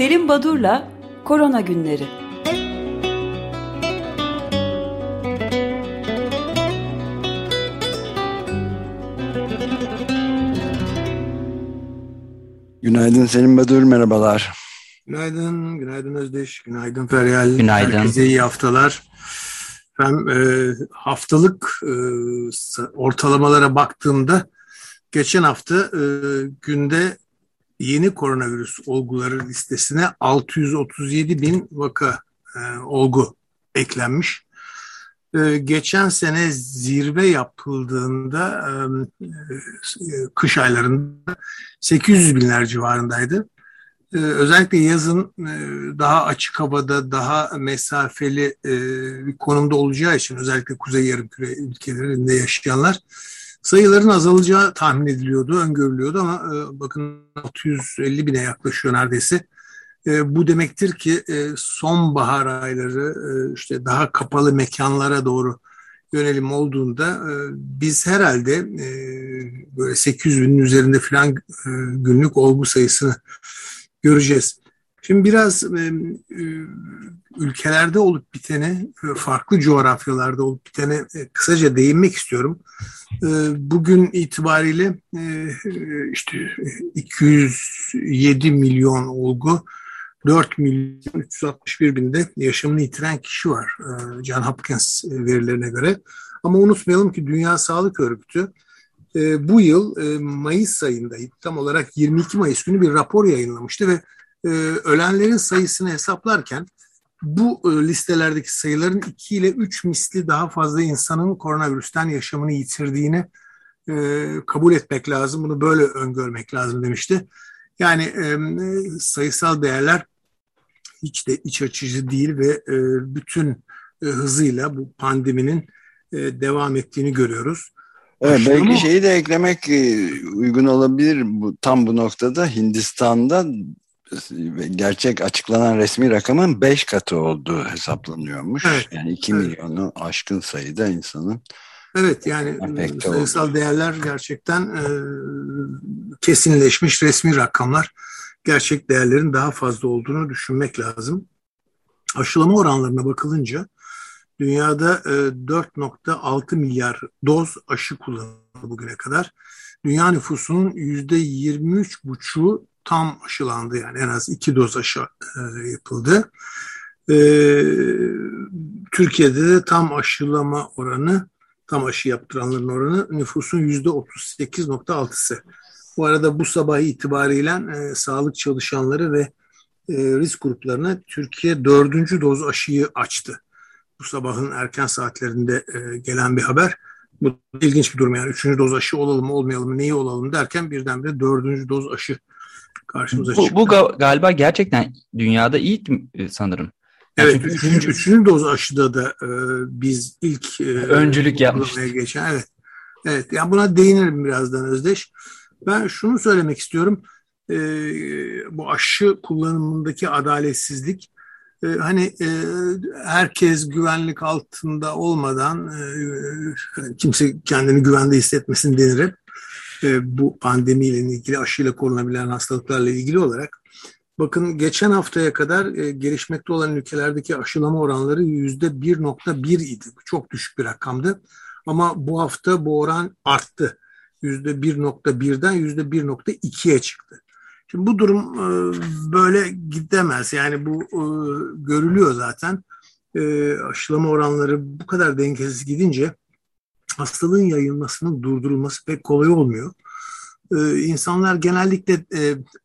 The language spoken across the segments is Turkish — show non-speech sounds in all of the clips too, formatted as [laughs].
Selim Badur'la Korona Günleri Günaydın Selim Badur, merhabalar. Günaydın, günaydın Özdeş, günaydın Feryal. Günaydın. Herkese iyi haftalar. Ben e, haftalık e, ortalamalara baktığımda geçen hafta e, günde yeni koronavirüs olguları listesine 637 bin vaka e, olgu eklenmiş. E, geçen sene zirve yapıldığında e, e kış aylarında 800 binler civarındaydı. Ee, özellikle yazın e, daha açık havada, daha mesafeli e, bir konumda olacağı için özellikle Kuzey Yarımküre ülkelerinde yaşayanlar sayıların azalacağı tahmin ediliyordu, öngörülüyordu ama e, bakın 650 bine yaklaşıyor neredeyse. Bu demektir ki sonbahar ayları işte daha kapalı mekanlara doğru yönelim olduğunda biz herhalde böyle 800 binin üzerinde falan günlük olgu sayısını göreceğiz. Şimdi biraz e, e, ülkelerde olup bitene, e, farklı coğrafyalarda olup bitene e, kısaca değinmek istiyorum. E, bugün itibariyle işte 207 milyon olgu, 4 milyon 361 binde yaşamını yitiren kişi var John Hopkins verilerine göre. Ama unutmayalım ki Dünya Sağlık Örgütü bu yıl Mayıs ayında tam olarak 22 Mayıs günü bir rapor yayınlamıştı ve ölenlerin sayısını hesaplarken bu e, listelerdeki sayıların 2 ile 3 misli daha fazla insanın koronavirüsten yaşamını yitirdiğini e, kabul etmek lazım. Bunu böyle öngörmek lazım demişti. Yani e, sayısal değerler hiç de iç açıcı değil ve e, bütün e, hızıyla bu pandeminin e, devam ettiğini görüyoruz. Evet, belki şeyi de eklemek uygun olabilir bu tam bu noktada Hindistan'da gerçek açıklanan resmi rakamın 5 katı olduğu hesaplanıyormuş. Evet. Yani 2 evet. milyonu aşkın sayıda insanın Evet yani sayısal oldu. değerler gerçekten e, kesinleşmiş resmi rakamlar gerçek değerlerin daha fazla olduğunu düşünmek lazım. Aşılama oranlarına bakılınca Dünyada 4.6 e, milyar doz aşı kullanıldı bugüne kadar. Dünya nüfusunun %23,5'u tam aşılandı yani en az iki doz aşı e, yapıldı. E, Türkiye'de de tam aşılama oranı, tam aşı yaptıranların oranı nüfusun %38.6'sı. Bu arada bu sabah itibariyle e, sağlık çalışanları ve e, risk gruplarına Türkiye dördüncü doz aşıyı açtı bu sabahın erken saatlerinde e, gelen bir haber. Bu ilginç bir durum yani. Üçüncü doz aşı olalım mı olmayalım mı neyi olalım derken birdenbire dördüncü doz aşı karşımıza bu, çıktı. Bu galiba gerçekten dünyada iyi e, sanırım. Yani evet, üçüncü, üçüncü, üçüncü doz aşıda da e, biz ilk e, öncülük yapmıştık. Geçen, evet. Evet, yani buna değinirim birazdan Özdeş. Ben şunu söylemek istiyorum. E, bu aşı kullanımındaki adaletsizlik e, hani e, herkes güvenlik altında olmadan e, kimse kendini güvende hissetmesin denir hep. E, bu pandemiyle ilgili aşıyla korunabilen hastalıklarla ilgili olarak. Bakın geçen haftaya kadar e, gelişmekte olan ülkelerdeki aşılama oranları yüzde 1.1 idi. Çok düşük bir rakamdı. Ama bu hafta bu oran arttı. Yüzde 1.1'den yüzde 1.2'ye çıktı. Şimdi bu durum e, böyle gidemez. Yani bu e, görülüyor zaten. Aşılama oranları bu kadar dengesiz gidince hastalığın yayılmasının durdurulması pek kolay olmuyor. İnsanlar genellikle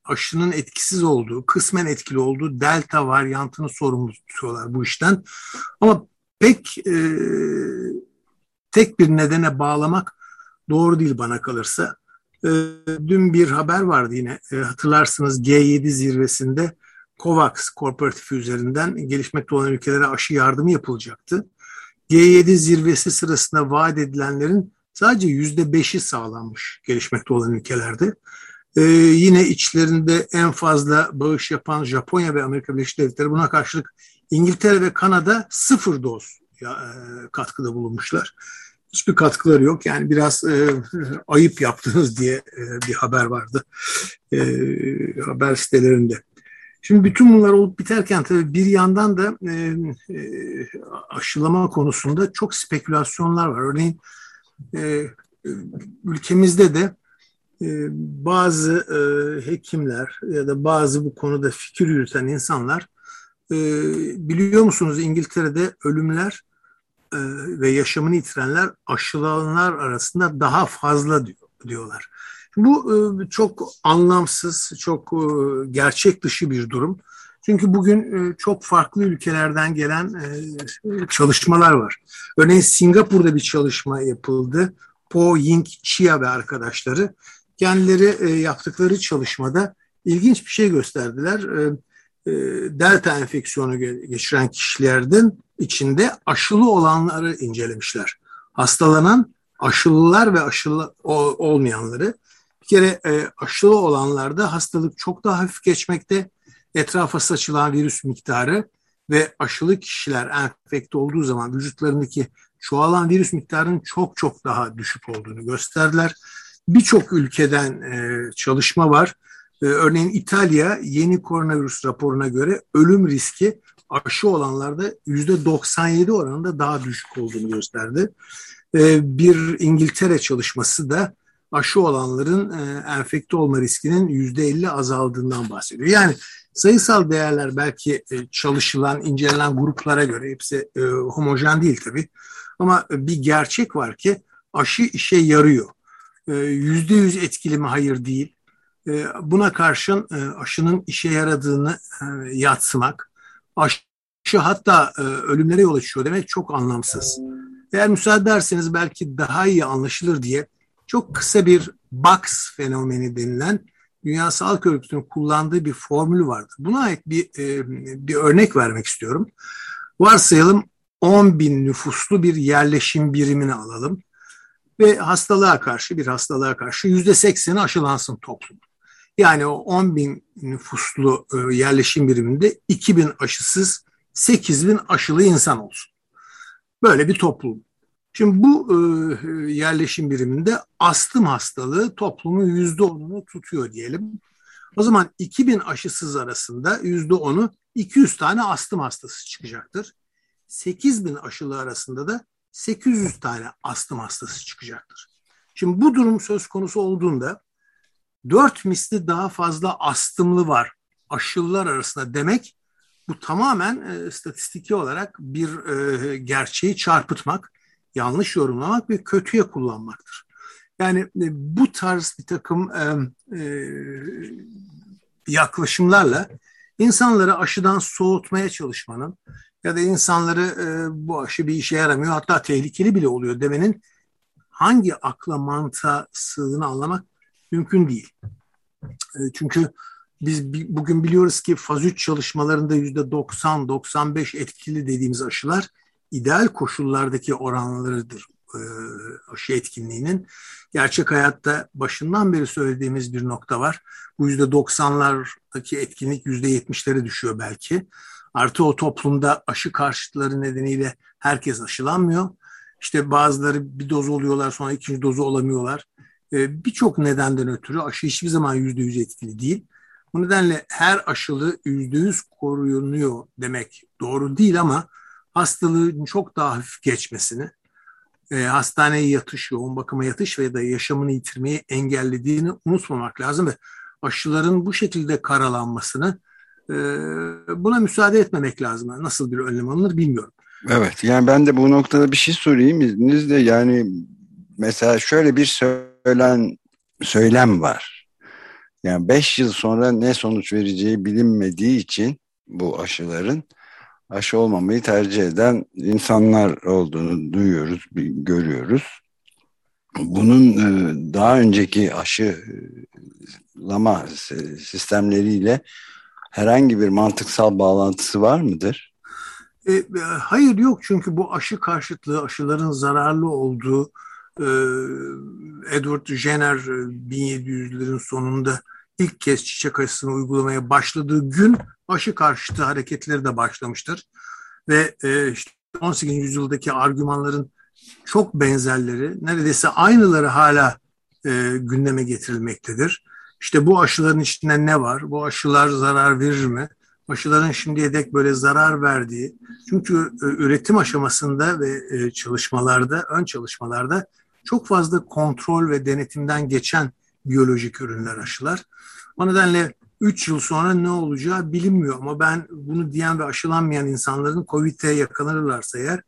aşının etkisiz olduğu, kısmen etkili olduğu delta varyantını sorumlu tutuyorlar bu işten. Ama pek tek bir nedene bağlamak doğru değil bana kalırsa. Ee, dün bir haber vardı yine e, hatırlarsınız G7 zirvesinde COVAX korporatifi üzerinden gelişmekte olan ülkelere aşı yardımı yapılacaktı. G7 zirvesi sırasında vaat edilenlerin sadece yüzde beşi sağlanmış gelişmekte olan ülkelerde. Ee, yine içlerinde en fazla bağış yapan Japonya ve Amerika Birleşik Devletleri buna karşılık İngiltere ve Kanada sıfır doz ya, e, katkıda bulunmuşlar hiçbir katkıları yok. Yani biraz e, ayıp yaptınız diye e, bir haber vardı e, haber sitelerinde. Şimdi bütün bunlar olup biterken tabii bir yandan da e, e, aşılama konusunda çok spekülasyonlar var. Örneğin e, ülkemizde de e, bazı e, hekimler ya da bazı bu konuda fikir yürüten insanlar e, biliyor musunuz İngiltere'de ölümler e, ve yaşamını yitirenler aşılananlar arasında daha fazla diyor, diyorlar. Bu e, çok anlamsız, çok e, gerçek dışı bir durum. Çünkü bugün e, çok farklı ülkelerden gelen çalışmalar var. Örneğin Singapur'da bir çalışma yapıldı. Po Ying Chia ve arkadaşları kendileri yaptıkları çalışmada ilginç bir şey gösterdiler. Delta enfeksiyonu geçiren kişilerden içinde aşılı olanları incelemişler. Hastalanan aşılılar ve aşılı olmayanları bir kere e, aşılı olanlarda hastalık çok daha hafif geçmekte. Etrafa saçılan virüs miktarı ve aşılı kişiler enfekte olduğu zaman vücutlarındaki çoğalan virüs miktarının çok çok daha düşük olduğunu gösterdiler. Birçok ülkeden e, çalışma var. E, örneğin İtalya yeni koronavirüs raporuna göre ölüm riski aşı olanlarda %97 oranında daha düşük olduğunu gösterdi. E, bir İngiltere çalışması da aşı olanların e, enfekte olma riskinin yüzde 50 azaldığından bahsediyor. Yani sayısal değerler belki e, çalışılan, incelenen gruplara göre hepsi e, homojen değil tabii. Ama bir gerçek var ki aşı işe yarıyor. Yüzde yüz etkili mi? Hayır değil. Buna karşın aşının işe yaradığını yatsımak, aşı hatta ölümlere yol açıyor demek çok anlamsız. Eğer müsaade ederseniz belki daha iyi anlaşılır diye çok kısa bir box fenomeni denilen Dünya Sağlık Örgütü'nün kullandığı bir formül vardır. Buna ait bir, e, bir örnek vermek istiyorum. Varsayalım 10 bin nüfuslu bir yerleşim birimini alalım ve hastalığa karşı bir hastalığa karşı yüzde sekseni aşılansın toplum. Yani o 10 bin nüfuslu e, yerleşim biriminde 2 bin aşısız 8 bin aşılı insan olsun. Böyle bir toplum. Şimdi bu e, yerleşim biriminde astım hastalığı toplumun yüzde onunu tutuyor diyelim. O zaman 2000 aşısız arasında yüzde onu 200 tane astım hastası çıkacaktır. 8000 aşılı arasında da 800 tane astım hastası çıkacaktır. Şimdi bu durum söz konusu olduğunda 4 misli daha fazla astımlı var aşılılar arasında demek bu tamamen e, statistiki olarak bir e, gerçeği çarpıtmak yanlış yorumlamak ve kötüye kullanmaktır. Yani e, bu tarz bir takım e, e, yaklaşımlarla insanları aşıdan soğutmaya çalışmanın ya da insanları e, bu aşı bir işe yaramıyor hatta tehlikeli bile oluyor demenin hangi akla mantığa sığdığını anlamak mümkün değil. E, çünkü biz bugün biliyoruz ki faz 3 çalışmalarında %90-95 etkili dediğimiz aşılar ideal koşullardaki oranlarıdır e, aşı etkinliğinin. Gerçek hayatta başından beri söylediğimiz bir nokta var. Bu yüzde doksanlardaki etkinlik yüzde yetmişlere düşüyor belki. Artı o toplumda aşı karşıtları nedeniyle herkes aşılanmıyor. İşte bazıları bir doz oluyorlar sonra ikinci dozu olamıyorlar. E, Birçok nedenden ötürü aşı hiçbir zaman yüzde yüz etkili değil. Bu nedenle her aşılı yüzde yüz korunuyor demek doğru değil ama hastalığın çok daha hafif geçmesini, e, hastaneye yatış, yoğun bakıma yatış ve da yaşamını yitirmeyi engellediğini unutmamak lazım ve aşıların bu şekilde karalanmasını e, buna müsaade etmemek lazım. Nasıl bir önlem alınır bilmiyorum. Evet yani ben de bu noktada bir şey sorayım izninizle yani mesela şöyle bir söylen söylem var. Yani 5 yıl sonra ne sonuç vereceği bilinmediği için bu aşıların aşı olmamayı tercih eden insanlar olduğunu duyuyoruz, görüyoruz. Bunun e, daha önceki aşılama sistemleriyle herhangi bir mantıksal bağlantısı var mıdır? E, e, hayır yok çünkü bu aşı karşıtlığı, aşıların zararlı olduğu Edward Jenner 1700'lerin sonunda ilk kez çiçek aşısını uygulamaya başladığı gün aşı karşıtı hareketleri de başlamıştır. Ve e, işte 18. yüzyıldaki argümanların çok benzerleri, neredeyse aynıları hala e, gündeme getirilmektedir. İşte bu aşıların içinde ne var? Bu aşılar zarar verir mi? aşıların şimdiye dek böyle zarar verdiği, çünkü e, üretim aşamasında ve e, çalışmalarda, ön çalışmalarda çok fazla kontrol ve denetimden geçen biyolojik ürünler aşılar. O nedenle 3 yıl sonra ne olacağı bilinmiyor ama ben bunu diyen ve aşılanmayan insanların COVID'e yakalanırlarsa eğer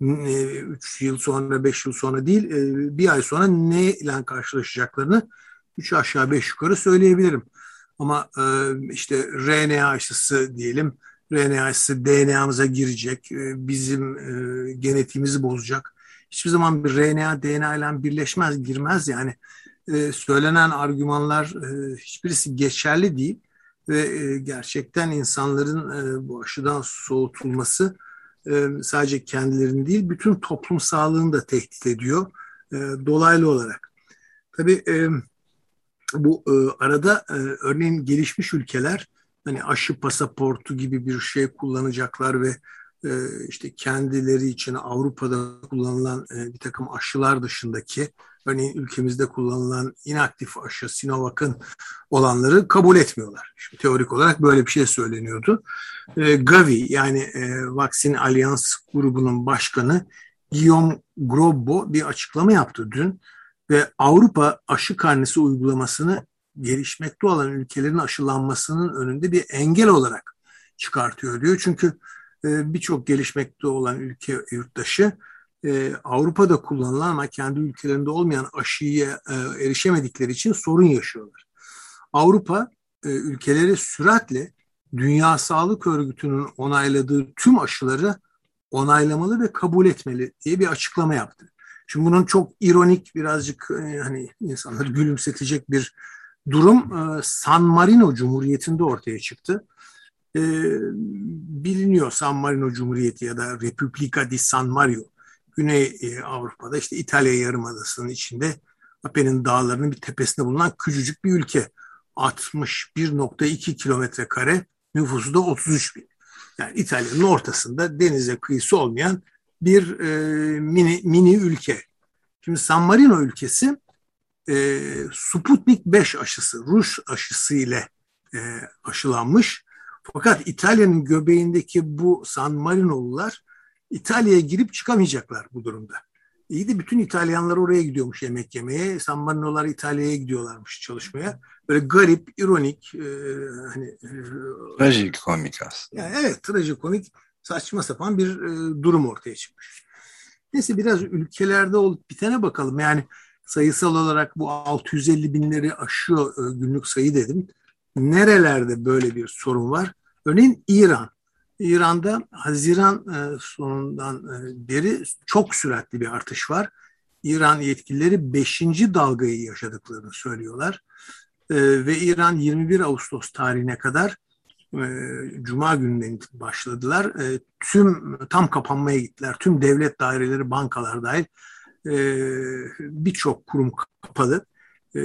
3 e, yıl sonra 5 yıl sonra değil bir ay sonra ne ile karşılaşacaklarını 3 aşağı 5 yukarı söyleyebilirim. Ama e, işte RNA aşısı diyelim, RNA aşısı DNA'mıza girecek, e, bizim e, genetiğimizi bozacak. Hiçbir zaman bir RNA DNA ile birleşmez, girmez yani. E, söylenen argümanlar e, hiçbirisi geçerli değil ve e, gerçekten insanların e, bu aşıdan soğutulması sadece kendilerini değil bütün toplum sağlığını da tehdit ediyor dolaylı olarak. Tabii bu arada örneğin gelişmiş ülkeler hani aşı pasaportu gibi bir şey kullanacaklar ve işte kendileri için Avrupa'da kullanılan bir takım aşılar dışındaki örneğin ülkemizde kullanılan inaktif aşı Sinovac'ın olanları kabul etmiyorlar. Şimdi teorik olarak böyle bir şey söyleniyordu. E, Gavi yani e, Vaksin Alyans grubunun başkanı Guillaume Grobbo bir açıklama yaptı dün ve Avrupa aşı karnesi uygulamasını gelişmekte olan ülkelerin aşılanmasının önünde bir engel olarak çıkartıyor diyor. Çünkü e, birçok gelişmekte olan ülke yurttaşı e, Avrupa'da kullanılan ama kendi ülkelerinde olmayan aşıya e, erişemedikleri için sorun yaşıyorlar. Avrupa e, ülkeleri süratle Dünya Sağlık Örgütü'nün onayladığı tüm aşıları onaylamalı ve kabul etmeli diye bir açıklama yaptı. Şimdi bunun çok ironik birazcık e, hani insanları gülümsetecek bir durum e, San Marino Cumhuriyeti'nde ortaya çıktı. E, biliniyor San Marino Cumhuriyeti ya da Repubblica di San Mario Güney Avrupa'da işte İtalya Yarımadası'nın içinde Apennin dağlarının bir tepesinde bulunan küçücük bir ülke. 61.2 kilometre kare nüfusu da 33 bin. Yani İtalya'nın ortasında denize kıyısı olmayan bir e, mini, mini ülke. Şimdi San Marino ülkesi e, Sputnik 5 aşısı, Rus aşısı ile e, aşılanmış. Fakat İtalya'nın göbeğindeki bu San Marinolular İtalya'ya girip çıkamayacaklar bu durumda. İyi de bütün İtalyanlar oraya gidiyormuş yemek yemeye. San Marinolar İtalya'ya gidiyorlarmış çalışmaya. Böyle garip, ironik, e, hani e, trajikomik aslında. Yani evet, trajikomik saçma sapan bir e, durum ortaya çıkmış. Neyse biraz ülkelerde olup bitene bakalım. Yani sayısal olarak bu 650 binleri aşıyor e, günlük sayı dedim. Nerelerde böyle bir sorun var? Örneğin İran. İran'da Haziran e, sonundan e, beri çok süratli bir artış var. İran yetkilileri 5. dalgayı yaşadıklarını söylüyorlar. E, ve İran 21 Ağustos tarihine kadar Cuma gününden başladılar. Tüm tam kapanmaya gittiler. Tüm devlet daireleri, bankalar dahil birçok kurum kapalı.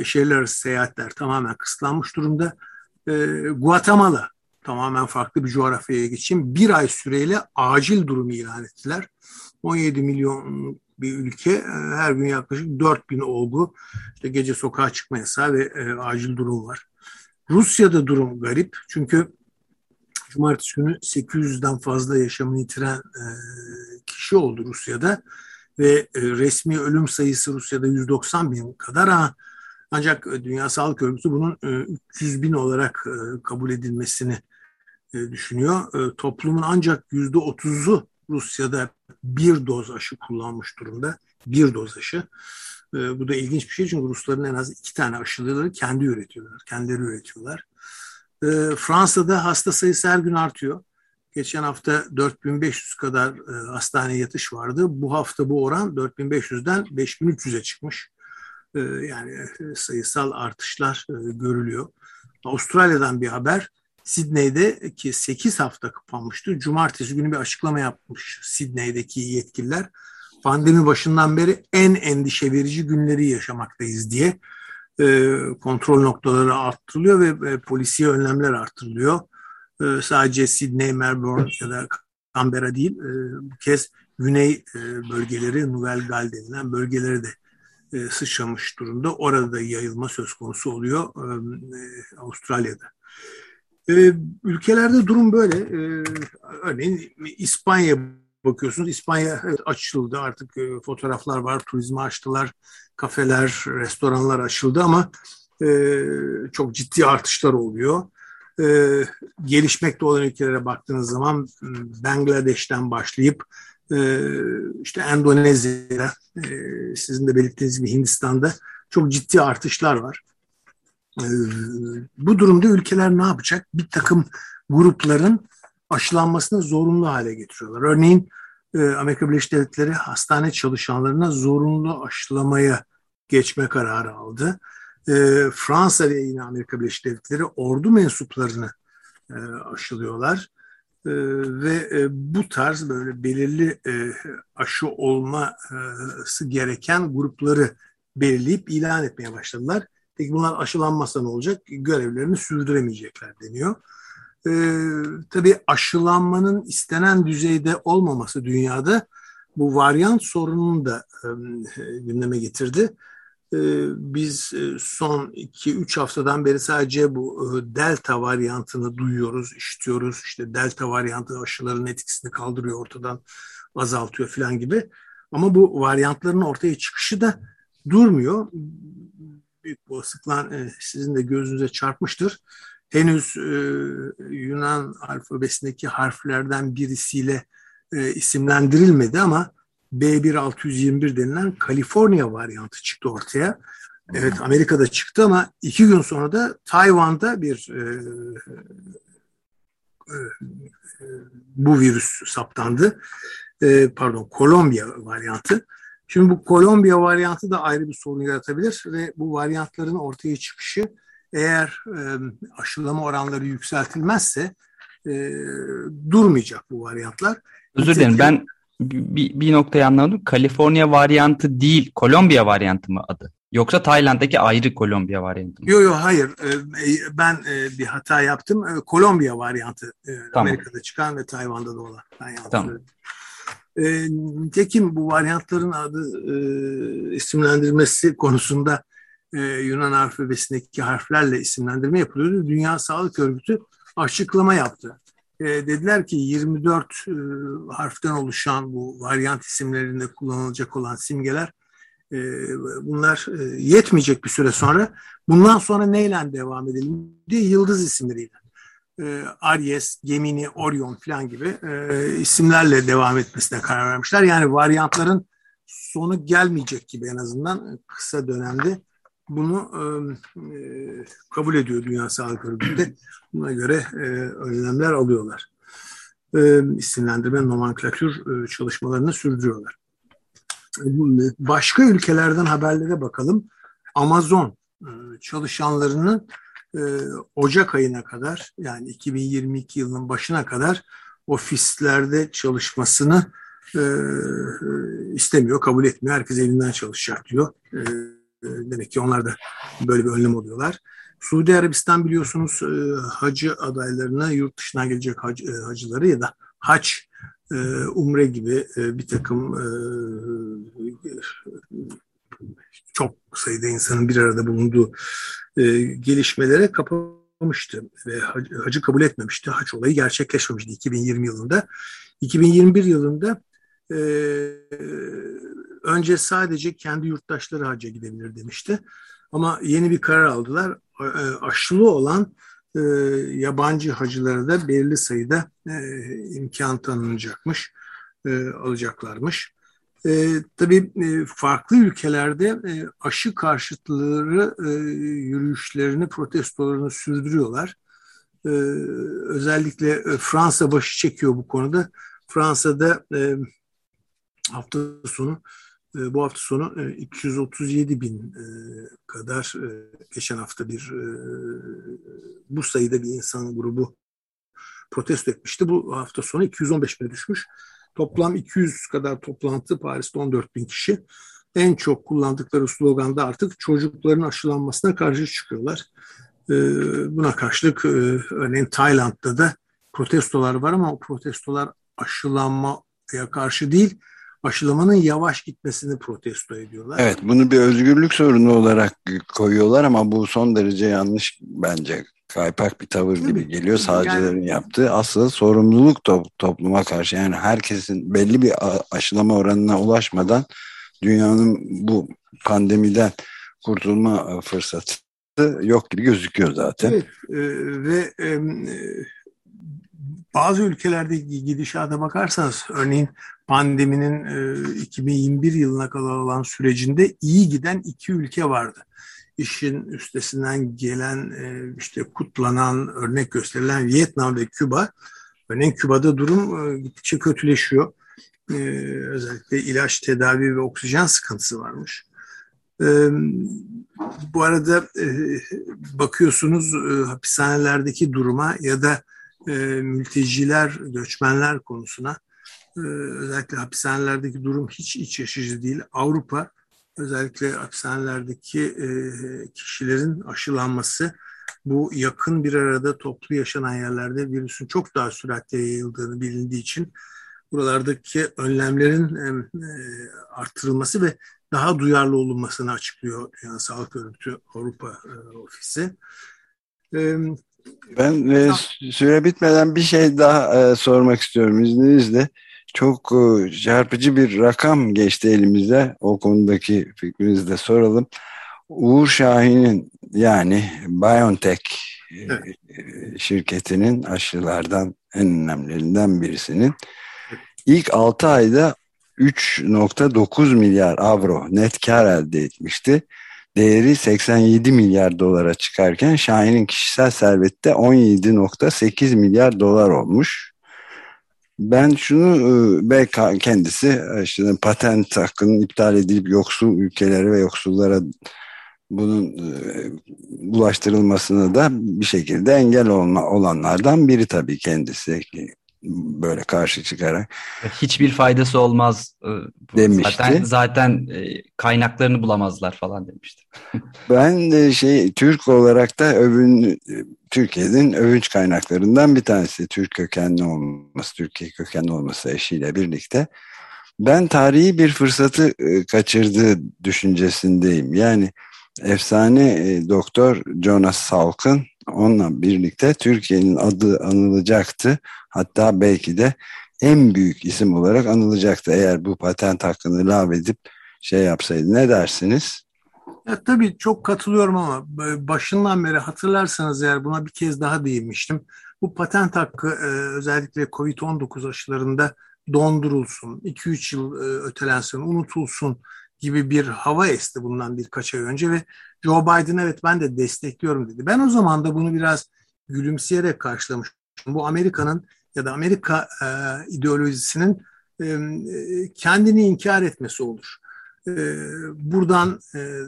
Şehirler arası seyahatler tamamen kısıtlanmış durumda. Guatemala tamamen farklı bir coğrafyaya geçeyim. Bir ay süreyle acil durum ilan ettiler. 17 milyon bir ülke e, her gün yaklaşık 4 bin olgu işte gece sokağa çıkma yasağı ve e, acil durum var. Rusya'da durum garip çünkü Cumartesi günü 800'den fazla yaşamını yitiren e, kişi oldu Rusya'da ve e, resmi ölüm sayısı Rusya'da 190 bin kadar ama ancak Dünya Sağlık Örgütü bunun e, 300 bin olarak e, kabul edilmesini e, düşünüyor. E, toplumun ancak %30'u Rusya'da bir doz aşı kullanmış durumda. Bir doz aşı. E, bu da ilginç bir şey çünkü Rusların en az iki tane aşıları kendi üretiyorlar. Kendileri üretiyorlar. Fransa'da hasta sayısı her gün artıyor. Geçen hafta 4500 kadar e, hastane yatış vardı. Bu hafta bu oran 4500'den 5300'e çıkmış. Yani sayısal artışlar görülüyor. Avustralya'dan bir haber. Sydney'de ki 8 hafta kapanmıştı. Cumartesi günü bir açıklama yapmış Sydney'deki yetkililer. Pandemi başından beri en endişe verici günleri yaşamaktayız diye e, kontrol noktaları arttırılıyor ve e, polisiye önlemler arttırılıyor. E, sadece Sydney, Melbourne ya da Canberra değil, e, bu kez güney e, bölgeleri, Nouvelle Gal denilen bölgeleri de e, sıçramış durumda. Orada da yayılma söz konusu oluyor e, e Avustralya'da. E, ülkelerde durum böyle. E, örneğin İspanya bakıyorsunuz. İspanya açıldı artık e, fotoğraflar var, turizmi açtılar, kafeler, restoranlar açıldı ama e, çok ciddi artışlar oluyor. E, gelişmekte olan ülkelere baktığınız zaman Bangladeş'ten başlayıp e, işte Endonezya, e, sizin de belirttiğiniz gibi Hindistan'da çok ciddi artışlar var. E, bu durumda ülkeler ne yapacak? Bir takım grupların aşılanmasını zorunlu hale getiriyorlar. Örneğin e, Amerika Birleşik Devletleri hastane çalışanlarına zorunlu aşılamaya geçme kararı aldı. E, Fransa ve yine Amerika Birleşik Devletleri ordu mensuplarını e, aşılıyorlar. Ve bu tarz böyle belirli aşı olması gereken grupları belirleyip ilan etmeye başladılar. Peki bunlar aşılanmazsa ne olacak? Görevlerini sürdüremeyecekler deniyor. Ee, tabii aşılanmanın istenen düzeyde olmaması dünyada bu varyant sorununu da e, gündeme getirdi. Ee, biz e, son 2-3 haftadan beri sadece bu e, delta varyantını duyuyoruz, işitiyoruz. İşte delta varyantı aşıların etkisini kaldırıyor ortadan, azaltıyor falan gibi. Ama bu varyantların ortaya çıkışı da durmuyor. Büyük olasılıkla sizin de gözünüze çarpmıştır. Henüz Yunan alfabesindeki harflerden birisiyle isimlendirilmedi ama B1621 denilen Kaliforniya varyantı çıktı ortaya. Evet Amerika'da çıktı ama iki gün sonra da Tayvan'da bir e, e, bu virüs saptandı. E, pardon Kolombiya varyantı. Şimdi bu Kolombiya varyantı da ayrı bir sorun yaratabilir ve bu varyantların ortaya çıkışı eğer e, aşılama oranları yükseltilmezse e, durmayacak bu varyantlar. Özür dilerim ben bir, bir noktayı anlamadım. Kaliforniya varyantı değil, Kolombiya varyantı mı adı? Yoksa Tayland'daki ayrı Kolombiya varyantı mı? Yok yok hayır. Ee, ben e, bir hata yaptım. Kolombiya varyantı e, tamam. Amerika'da çıkan ve Tayvan'da da olan. Ben tamam. E, tekim bu varyantların adı e, isimlendirmesi konusunda e, Yunan alfabesindeki harflerle isimlendirme yapılıyordu. Dünya Sağlık Örgütü açıklama yaptı. E, dediler ki 24 e, harften oluşan bu varyant isimlerinde kullanılacak olan simgeler e, bunlar e, yetmeyecek bir süre sonra. Bundan sonra neyle devam edelim diye yıldız isimleriyle e, Aries, Gemini, Orion falan gibi e, isimlerle devam etmesine karar vermişler. Yani varyantların sonu gelmeyecek gibi en azından kısa dönemde bunu e, kabul ediyor Dünya Sağlık Örgütü. Buna göre e, önlemler alıyorlar. E, isimlendirme nomenklatür e, çalışmalarını sürdürüyorlar. Başka ülkelerden haberlere bakalım. Amazon e, çalışanlarının e, Ocak ayına kadar yani 2022 yılının başına kadar ofislerde çalışmasını e, istemiyor, kabul etmiyor. Herkes evinden çalışacak diyor. E, e, demek ki onlar da böyle bir önlem alıyorlar. Suudi Arabistan biliyorsunuz e, hacı adaylarına yurt dışından gelecek hac, e, hacıları ya da haç, e, umre gibi e, bir takım e, çok sayıda insanın bir arada bulunduğu e, gelişmelere kapamıştı ve hacı, hacı kabul etmemişti. Haç olayı gerçekleşmemişti 2020 yılında. 2021 yılında e, önce sadece kendi yurttaşları hacca gidebilir demişti. Ama yeni bir karar aldılar. E, aşılı olan e, yabancı hacılara da belirli sayıda e, imkan tanınacakmış, e, alacaklarmış. E, tabii e, farklı ülkelerde e, aşı karşıtları e, yürüyüşlerini, protestolarını sürdürüyorlar. E, özellikle e, Fransa başı çekiyor bu konuda. Fransa'da e, hafta sonu e, bu hafta sonu 237 e, bin e, kadar geçen hafta bir bu sayıda bir insan grubu protesto etmişti. Bu hafta sonu 215 bine düşmüş. Toplam 200 kadar toplantı Paris'te 14 bin kişi. En çok kullandıkları sloganda artık çocukların aşılanmasına karşı çıkıyorlar. Buna karşılık örneğin Tayland'da da protestolar var ama o protestolar aşılanmaya karşı değil, aşılamanın yavaş gitmesini protesto ediyorlar. Evet bunu bir özgürlük sorunu olarak koyuyorlar ama bu son derece yanlış bence kaypak bir tavır gibi geliyor sağcıların yani, yaptığı. Asıl sorumluluk top, topluma karşı yani herkesin belli bir aşılama oranına ulaşmadan dünyanın bu pandemiden kurtulma fırsatı yok gibi gözüküyor zaten. Evet e, ve e, bazı ülkelerde gidişata bakarsanız örneğin pandeminin e, 2021 yılına kadar olan sürecinde iyi giden iki ülke vardı. İşin üstesinden gelen e, işte kutlanan örnek gösterilen Vietnam ve Küba. Örneğin Küba'da durum e, gittikçe kötüleşiyor. E, özellikle ilaç tedavi ve oksijen sıkıntısı varmış. E, bu arada bakıyorsunuz hapishanelerdeki duruma ya da e, mülteciler, göçmenler konusuna özellikle hapishanelerdeki durum hiç iç yaşıcı değil. Avrupa özellikle hapishanelerdeki e, kişilerin aşılanması bu yakın bir arada toplu yaşanan yerlerde virüsün çok daha süratle yayıldığını bilindiği için buralardaki önlemlerin e, artırılması ve daha duyarlı olunmasını açıklıyor Dünya Sağlık Örgütü Avrupa e, Ofisi. E, ben e, süre bitmeden bir şey daha e, sormak istiyorum izninizle. Çok e, çarpıcı bir rakam geçti elimize. O konudaki fikrinizi de soralım. Uğur Şahin'in yani BioNTech e, evet. şirketinin aşılardan en önemlilerinden birisinin ilk 6 ayda 3.9 milyar avro net kar elde etmişti değeri 87 milyar dolara çıkarken Şahin'in kişisel servette 17.8 milyar dolar olmuş. Ben şunu e, belki kendisi e, işte patent hakkının iptal edilip yoksul ülkelere ve yoksullara bunun e, ulaştırılmasına da bir şekilde engel olma, olanlardan biri tabii kendisi böyle karşı çıkarak. Hiçbir faydası olmaz e, demişti. Zaten, zaten e, kaynaklarını bulamazlar falan demişti. [laughs] ben de şey Türk olarak da övün Türkiye'nin övünç kaynaklarından bir tanesi Türk kökenli olması, Türkiye kökenli olması eşiyle birlikte. Ben tarihi bir fırsatı e, kaçırdığı düşüncesindeyim. Yani efsane doktor Jonas Salk'ın onunla birlikte Türkiye'nin adı anılacaktı. Hatta belki de en büyük isim olarak anılacaktı eğer bu patent hakkını lağvedip şey yapsaydı. Ne dersiniz? Ya, tabii çok katılıyorum ama başından beri hatırlarsanız eğer buna bir kez daha değinmiştim. Bu patent hakkı e, özellikle COVID-19 aşılarında dondurulsun, 2-3 yıl e, ötelensin, unutulsun gibi bir hava esti bundan birkaç ay önce ve Joe Biden evet ben de destekliyorum dedi. Ben o zaman da bunu biraz gülümseyerek karşılamıştım. Bu Amerika'nın ya da Amerika e, ideolojisinin e, kendini inkar etmesi olur. E, buradan e,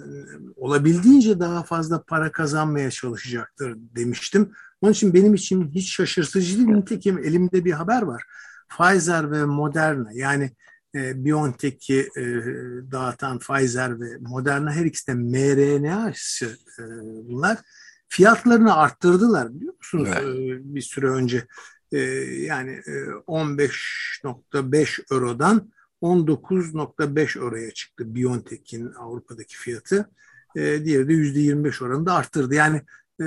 olabildiğince daha fazla para kazanmaya çalışacaktır demiştim. Onun için benim için hiç şaşırtıcı değil. Nitekim elimde bir haber var. Pfizer ve Moderna yani e, BioNTech'i e, dağıtan Pfizer ve Moderna her ikisi de mRNA aşısı e, bunlar. Fiyatlarını arttırdılar biliyor musunuz evet. e, bir süre önce. E, yani e, 15.5 Euro'dan 19.5 Euro'ya çıktı BioNTech'in Avrupa'daki fiyatı. E, diğeri de %25 oranında arttırdı. Yani e,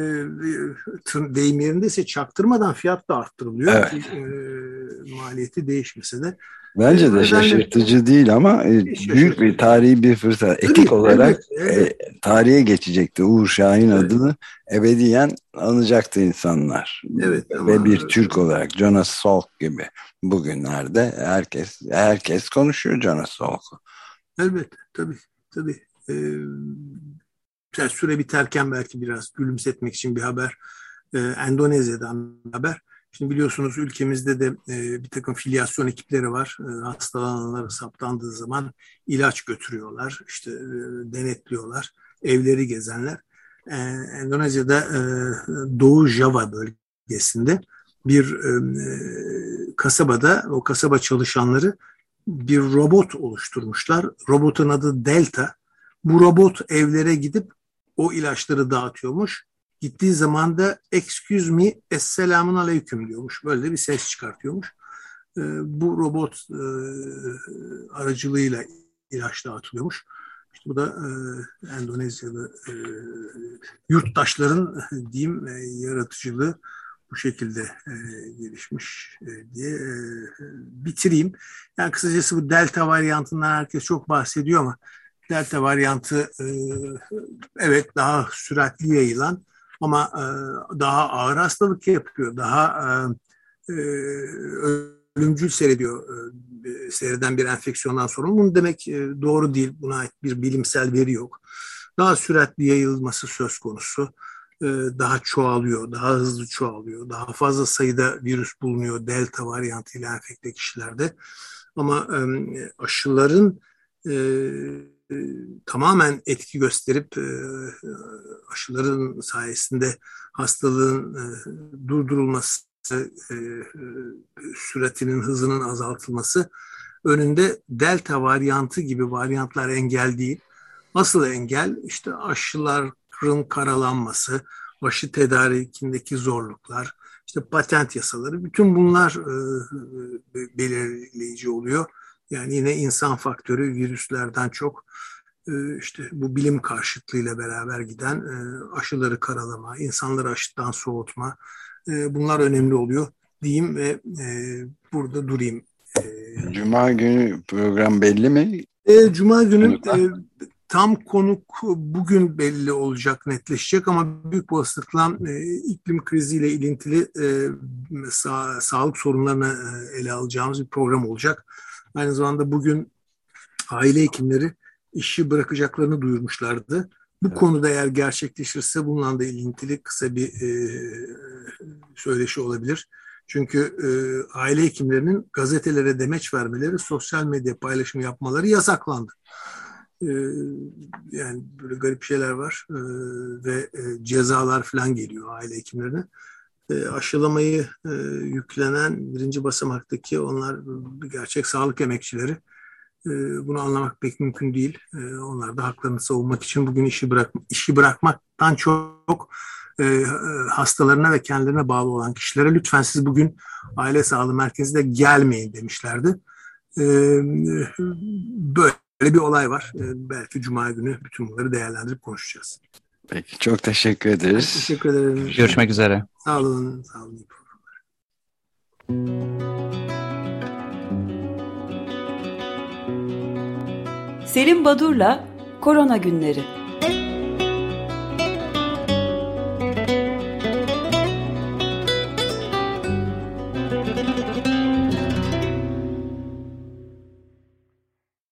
deyim yerindeyse çaktırmadan fiyat da arttırılıyor. Evet. E, maliyeti değişmese de Bence de şaşırtıcı değil ama e, büyük bir tarihi bir fırsat. Etik olarak evet, evet. E, tarihe geçecekti. Uğur Şahin evet. adını ebediyen anacaktı insanlar. Evet, Ve ama... bir Türk olarak Jonas Salk gibi bugünlerde herkes herkes konuşuyor Jonas Salk'u. Evet tabii tabii. Ee, süre biterken belki biraz gülümsetmek için bir haber. Ee, Endonezya'dan bir haber. Şimdi biliyorsunuz ülkemizde de e, bir takım filyasyon ekipleri var. E, hastalananlar saptandığı zaman ilaç götürüyorlar, işte e, denetliyorlar, evleri gezenler. E, Endonezya'da e, Doğu Java bölgesinde bir e, kasabada o kasaba çalışanları bir robot oluşturmuşlar. Robotun adı Delta. Bu robot evlere gidip o ilaçları dağıtıyormuş Gittiği zaman da excuse me, esselamun aleyküm diyormuş. Böyle bir ses çıkartıyormuş. E, bu robot e, aracılığıyla ilaç dağıtılıyormuş. İşte bu da e, Endonezyalı e, yurttaşların [laughs] diyeyim e, yaratıcılığı bu şekilde e, gelişmiş e, diye e, bitireyim. Yani kısacası bu delta varyantından herkes çok bahsediyor ama delta varyantı e, evet daha süratli yayılan ama e, daha ağır hastalık yapıyor, daha e, e ölümcül seyrediyor e, seyreden bir enfeksiyondan sonra. Bunu demek doğru değil. Buna ait bir bilimsel veri yok. Daha süratli yayılması söz konusu. Daha çoğalıyor, daha hızlı çoğalıyor. Daha fazla sayıda virüs bulunuyor delta varyantıyla enfekte kişilerde. Ama aşıların tamamen etki gösterip aşıların sayesinde hastalığın durdurulması e, süratinin hızının azaltılması önünde delta varyantı gibi varyantlar engel değil. Asıl engel işte aşıların karalanması, aşı tedarikindeki zorluklar, işte patent yasaları bütün bunlar e, belirleyici oluyor. Yani yine insan faktörü virüslerden çok e, işte bu bilim karşıtlığıyla beraber giden e, aşıları karalama, insanları aşıdan soğutma, e, bunlar önemli oluyor diyeyim ve burada durayım. Cuma günü program belli mi? Cuma günü tam konuk bugün belli olacak, netleşecek ama büyük olasılıkla e, iklim kriziyle ilintili e, sa sağlık sorunlarını e, ele alacağımız bir program olacak. Aynı zamanda bugün aile hekimleri işi bırakacaklarını duyurmuşlardı. Bu evet. konuda eğer gerçekleşirse bununla da ilintili kısa bir e, söyleşi olabilir. Çünkü e, aile hekimlerinin gazetelere demeç vermeleri, sosyal medya paylaşımı yapmaları yasaklandı. E, yani böyle garip şeyler var e, ve e, cezalar falan geliyor aile hekimlerine. E, aşılamayı e, yüklenen birinci basamaktaki onlar gerçek sağlık emekçileri ee, bunu anlamak pek mümkün değil. Onlar da haklarını savunmak için bugün işi bırak işi bırakmaktan çok e, hastalarına ve kendilerine bağlı olan kişilere lütfen siz bugün aile sağlığı merkezine gelmeyin demişlerdi. Böyle bir olay var. Belki Cuma günü bütün bunları değerlendirip konuşacağız. Peki çok teşekkür ederiz. Teşekkür ederim. Görüşmek üzere. Sağ olun. Sağ olun. Selim Badur'la Korona Günleri